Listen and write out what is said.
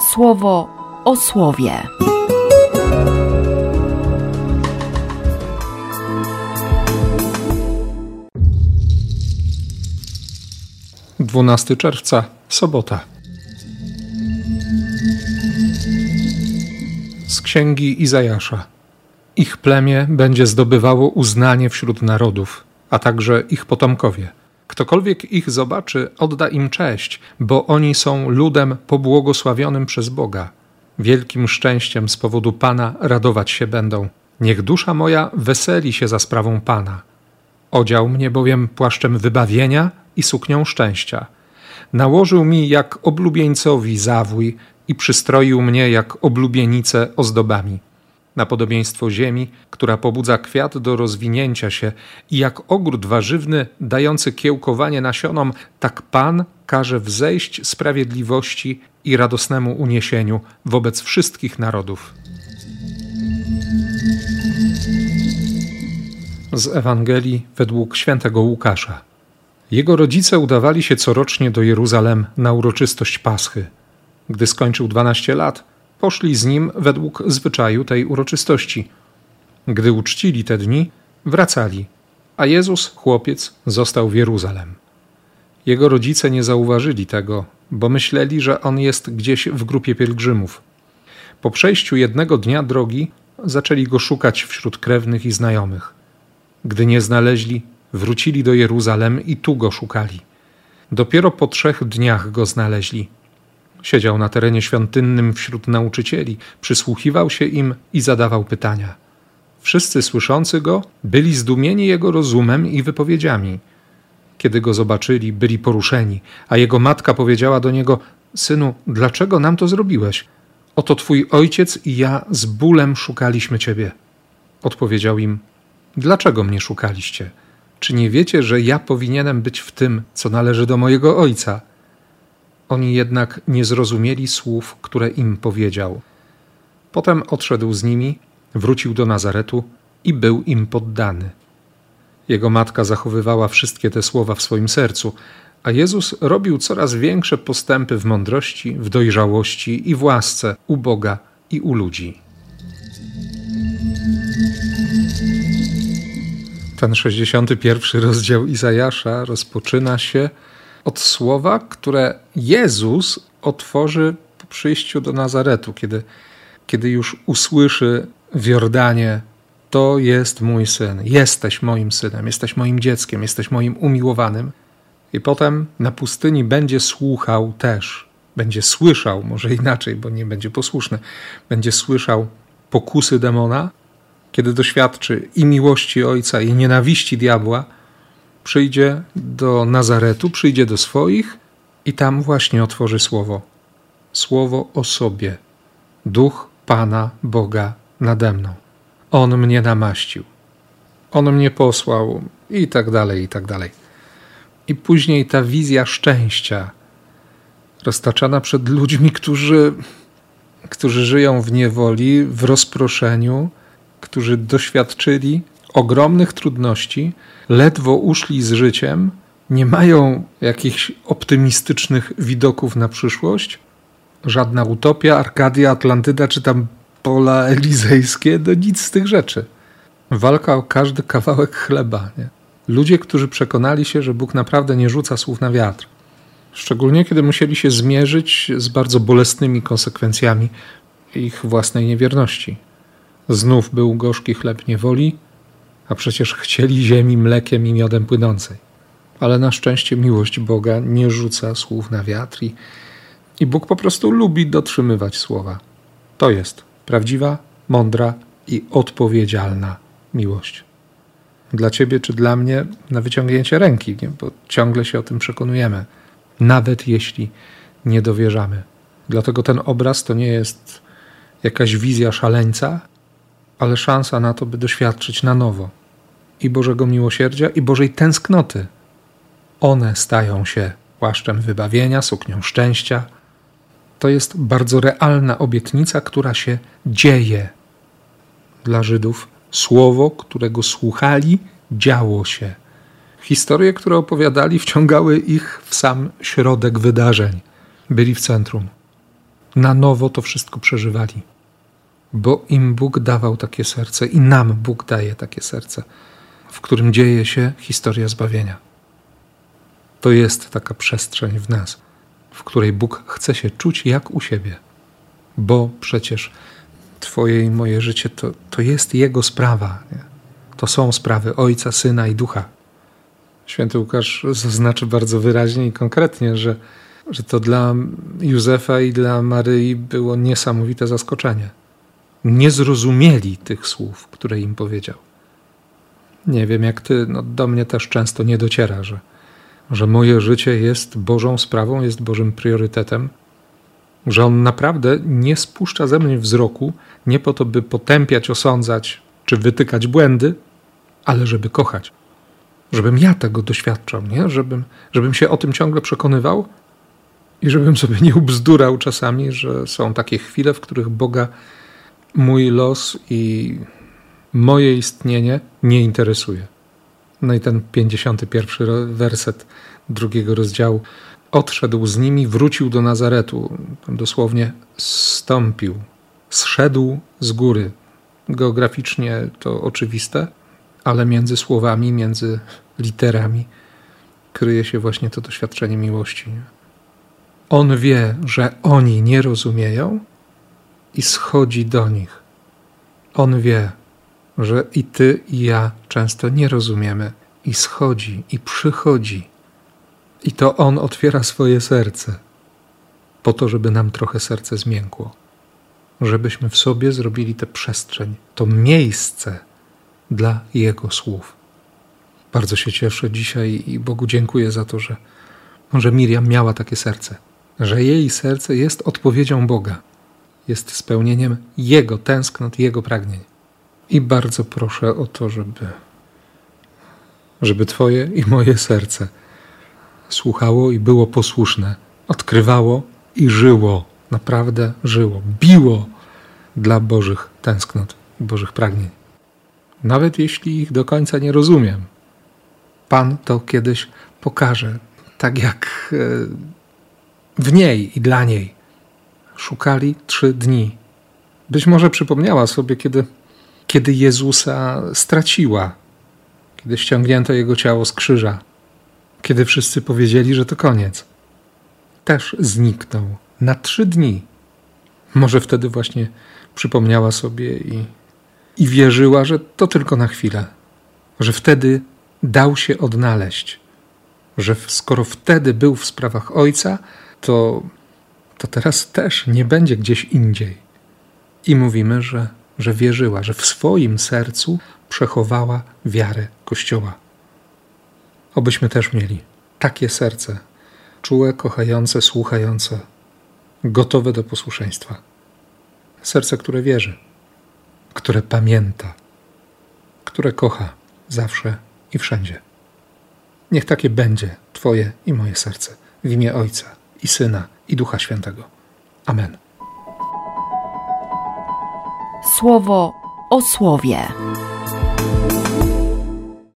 słowo o słowie. Dwunasty czerwca, sobota. Z księgi Izajasza. Ich plemię będzie zdobywało uznanie wśród narodów, a także ich potomkowie. Ktokolwiek ich zobaczy, odda im cześć, bo oni są ludem pobłogosławionym przez Boga. Wielkim szczęściem z powodu Pana radować się będą. Niech dusza moja weseli się za sprawą Pana. Odział mnie bowiem płaszczem wybawienia i suknią szczęścia. Nałożył mi jak oblubieńcowi zawój i przystroił mnie jak oblubienicę ozdobami na podobieństwo ziemi, która pobudza kwiat do rozwinięcia się i jak ogród warzywny dający kiełkowanie nasionom, tak Pan każe wzejść sprawiedliwości i radosnemu uniesieniu wobec wszystkich narodów. Z Ewangelii według świętego Łukasza. Jego rodzice udawali się corocznie do Jeruzalem na uroczystość Paschy. Gdy skończył 12 lat, poszli z nim według zwyczaju tej uroczystości. Gdy uczcili te dni, wracali, a Jezus, chłopiec, został w Jeruzalem. Jego rodzice nie zauważyli tego, bo myśleli, że on jest gdzieś w grupie pielgrzymów. Po przejściu jednego dnia drogi zaczęli go szukać wśród krewnych i znajomych. Gdy nie znaleźli, wrócili do Jeruzalem i tu go szukali. Dopiero po trzech dniach go znaleźli Siedział na terenie świątynnym wśród nauczycieli, przysłuchiwał się im i zadawał pytania. Wszyscy słyszący go byli zdumieni jego rozumem i wypowiedziami. Kiedy go zobaczyli, byli poruszeni, a jego matka powiedziała do niego: Synu, dlaczego nam to zrobiłeś? Oto twój ojciec i ja z bólem szukaliśmy ciebie. Odpowiedział im: Dlaczego mnie szukaliście? Czy nie wiecie, że ja powinienem być w tym, co należy do mojego ojca? Oni jednak nie zrozumieli słów, które im powiedział. Potem odszedł z nimi, wrócił do Nazaretu i był im poddany. Jego matka zachowywała wszystkie te słowa w swoim sercu, a Jezus robił coraz większe postępy w mądrości, w dojrzałości i w łasce u Boga i u ludzi. Ten 61 rozdział Izajasza rozpoczyna się od słowa, które Jezus otworzy po przyjściu do Nazaretu, kiedy, kiedy już usłyszy w Jordanie: To jest mój syn, jesteś moim synem, jesteś moim dzieckiem, jesteś moim umiłowanym. I potem na pustyni będzie słuchał też, będzie słyszał, może inaczej, bo nie będzie posłuszny, będzie słyszał pokusy demona, kiedy doświadczy i miłości ojca, i nienawiści diabła przyjdzie do Nazaretu, przyjdzie do swoich i tam właśnie otworzy słowo. Słowo o sobie. Duch Pana Boga nade mną. On mnie namaścił. On mnie posłał i tak dalej, i tak dalej. I później ta wizja szczęścia roztaczana przed ludźmi, którzy, którzy żyją w niewoli, w rozproszeniu, którzy doświadczyli ogromnych trudności, ledwo uszli z życiem, nie mają jakichś optymistycznych widoków na przyszłość. Żadna utopia, Arkadia, Atlantyda czy tam pola elizejskie, no nic z tych rzeczy. Walka o każdy kawałek chleba. Nie? Ludzie, którzy przekonali się, że Bóg naprawdę nie rzuca słów na wiatr. Szczególnie kiedy musieli się zmierzyć z bardzo bolesnymi konsekwencjami ich własnej niewierności. Znów był gorzki chleb niewoli, a przecież chcieli ziemi mlekiem i miodem płynącej. Ale na szczęście miłość Boga nie rzuca słów na wiatr i, i Bóg po prostu lubi dotrzymywać słowa. To jest prawdziwa, mądra i odpowiedzialna miłość. Dla ciebie czy dla mnie na wyciągnięcie ręki, nie? bo ciągle się o tym przekonujemy, nawet jeśli nie dowierzamy. Dlatego ten obraz to nie jest jakaś wizja szaleńca, ale szansa na to, by doświadczyć na nowo i Bożego miłosierdzia, i Bożej tęsknoty. One stają się płaszczem wybawienia, suknią szczęścia. To jest bardzo realna obietnica, która się dzieje. Dla Żydów słowo, którego słuchali, działo się. Historie, które opowiadali, wciągały ich w sam środek wydarzeń. Byli w centrum. na nowo to wszystko przeżywali. Bo im Bóg dawał takie serce i nam Bóg daje takie serce, w którym dzieje się historia zbawienia. To jest taka przestrzeń w nas, w której Bóg chce się czuć jak u siebie, bo przecież Twoje i moje życie to, to jest Jego sprawa. Nie? To są sprawy Ojca, Syna i Ducha. Święty Łukasz zaznaczy bardzo wyraźnie i konkretnie, że, że to dla Józefa i dla Maryi było niesamowite zaskoczenie. Nie zrozumieli tych słów, które im powiedział. Nie wiem jak ty, no do mnie też często nie dociera, że, że moje życie jest Bożą sprawą, jest Bożym priorytetem, że On naprawdę nie spuszcza ze mnie wzroku nie po to, by potępiać, osądzać czy wytykać błędy, ale żeby kochać. Żebym ja tego doświadczał, nie? Żebym, żebym się o tym ciągle przekonywał i żebym sobie nie ubzdurał czasami, że są takie chwile, w których Boga mój los i moje istnienie nie interesuje. No i ten 51 werset drugiego rozdziału. Odszedł z nimi, wrócił do Nazaretu. Dosłownie stąpił, zszedł z góry. Geograficznie to oczywiste, ale między słowami, między literami kryje się właśnie to doświadczenie miłości. On wie, że oni nie rozumieją i schodzi do nich. On wie, że i ty, i ja często nie rozumiemy, i schodzi, i przychodzi. I to On otwiera swoje serce, po to, żeby nam trochę serce zmiękło, żebyśmy w sobie zrobili tę przestrzeń, to miejsce dla Jego słów. Bardzo się cieszę dzisiaj i Bogu dziękuję za to, że, że Miriam miała takie serce, że jej serce jest odpowiedzią Boga, jest spełnieniem Jego tęsknot, Jego pragnień. I bardzo proszę o to, żeby, żeby Twoje i moje serce słuchało i było posłuszne, odkrywało i żyło, naprawdę żyło, biło dla Bożych tęsknot, Bożych pragnień. Nawet jeśli ich do końca nie rozumiem, Pan to kiedyś pokaże, tak jak e, w niej i dla niej. Szukali trzy dni. Być może przypomniała sobie, kiedy kiedy Jezusa straciła, kiedy ściągnięto jego ciało z krzyża, kiedy wszyscy powiedzieli, że to koniec. Też zniknął na trzy dni. Może wtedy właśnie przypomniała sobie i, i wierzyła, że to tylko na chwilę, że wtedy dał się odnaleźć, że skoro wtedy był w sprawach Ojca, to, to teraz też nie będzie gdzieś indziej. I mówimy, że że wierzyła, że w swoim sercu przechowała wiarę Kościoła. Obyśmy też mieli takie serce, czułe, kochające, słuchające, gotowe do posłuszeństwa. Serce, które wierzy, które pamięta, które kocha zawsze i wszędzie. Niech takie będzie Twoje i moje serce w imię Ojca i Syna i Ducha Świętego. Amen słowo o słowie.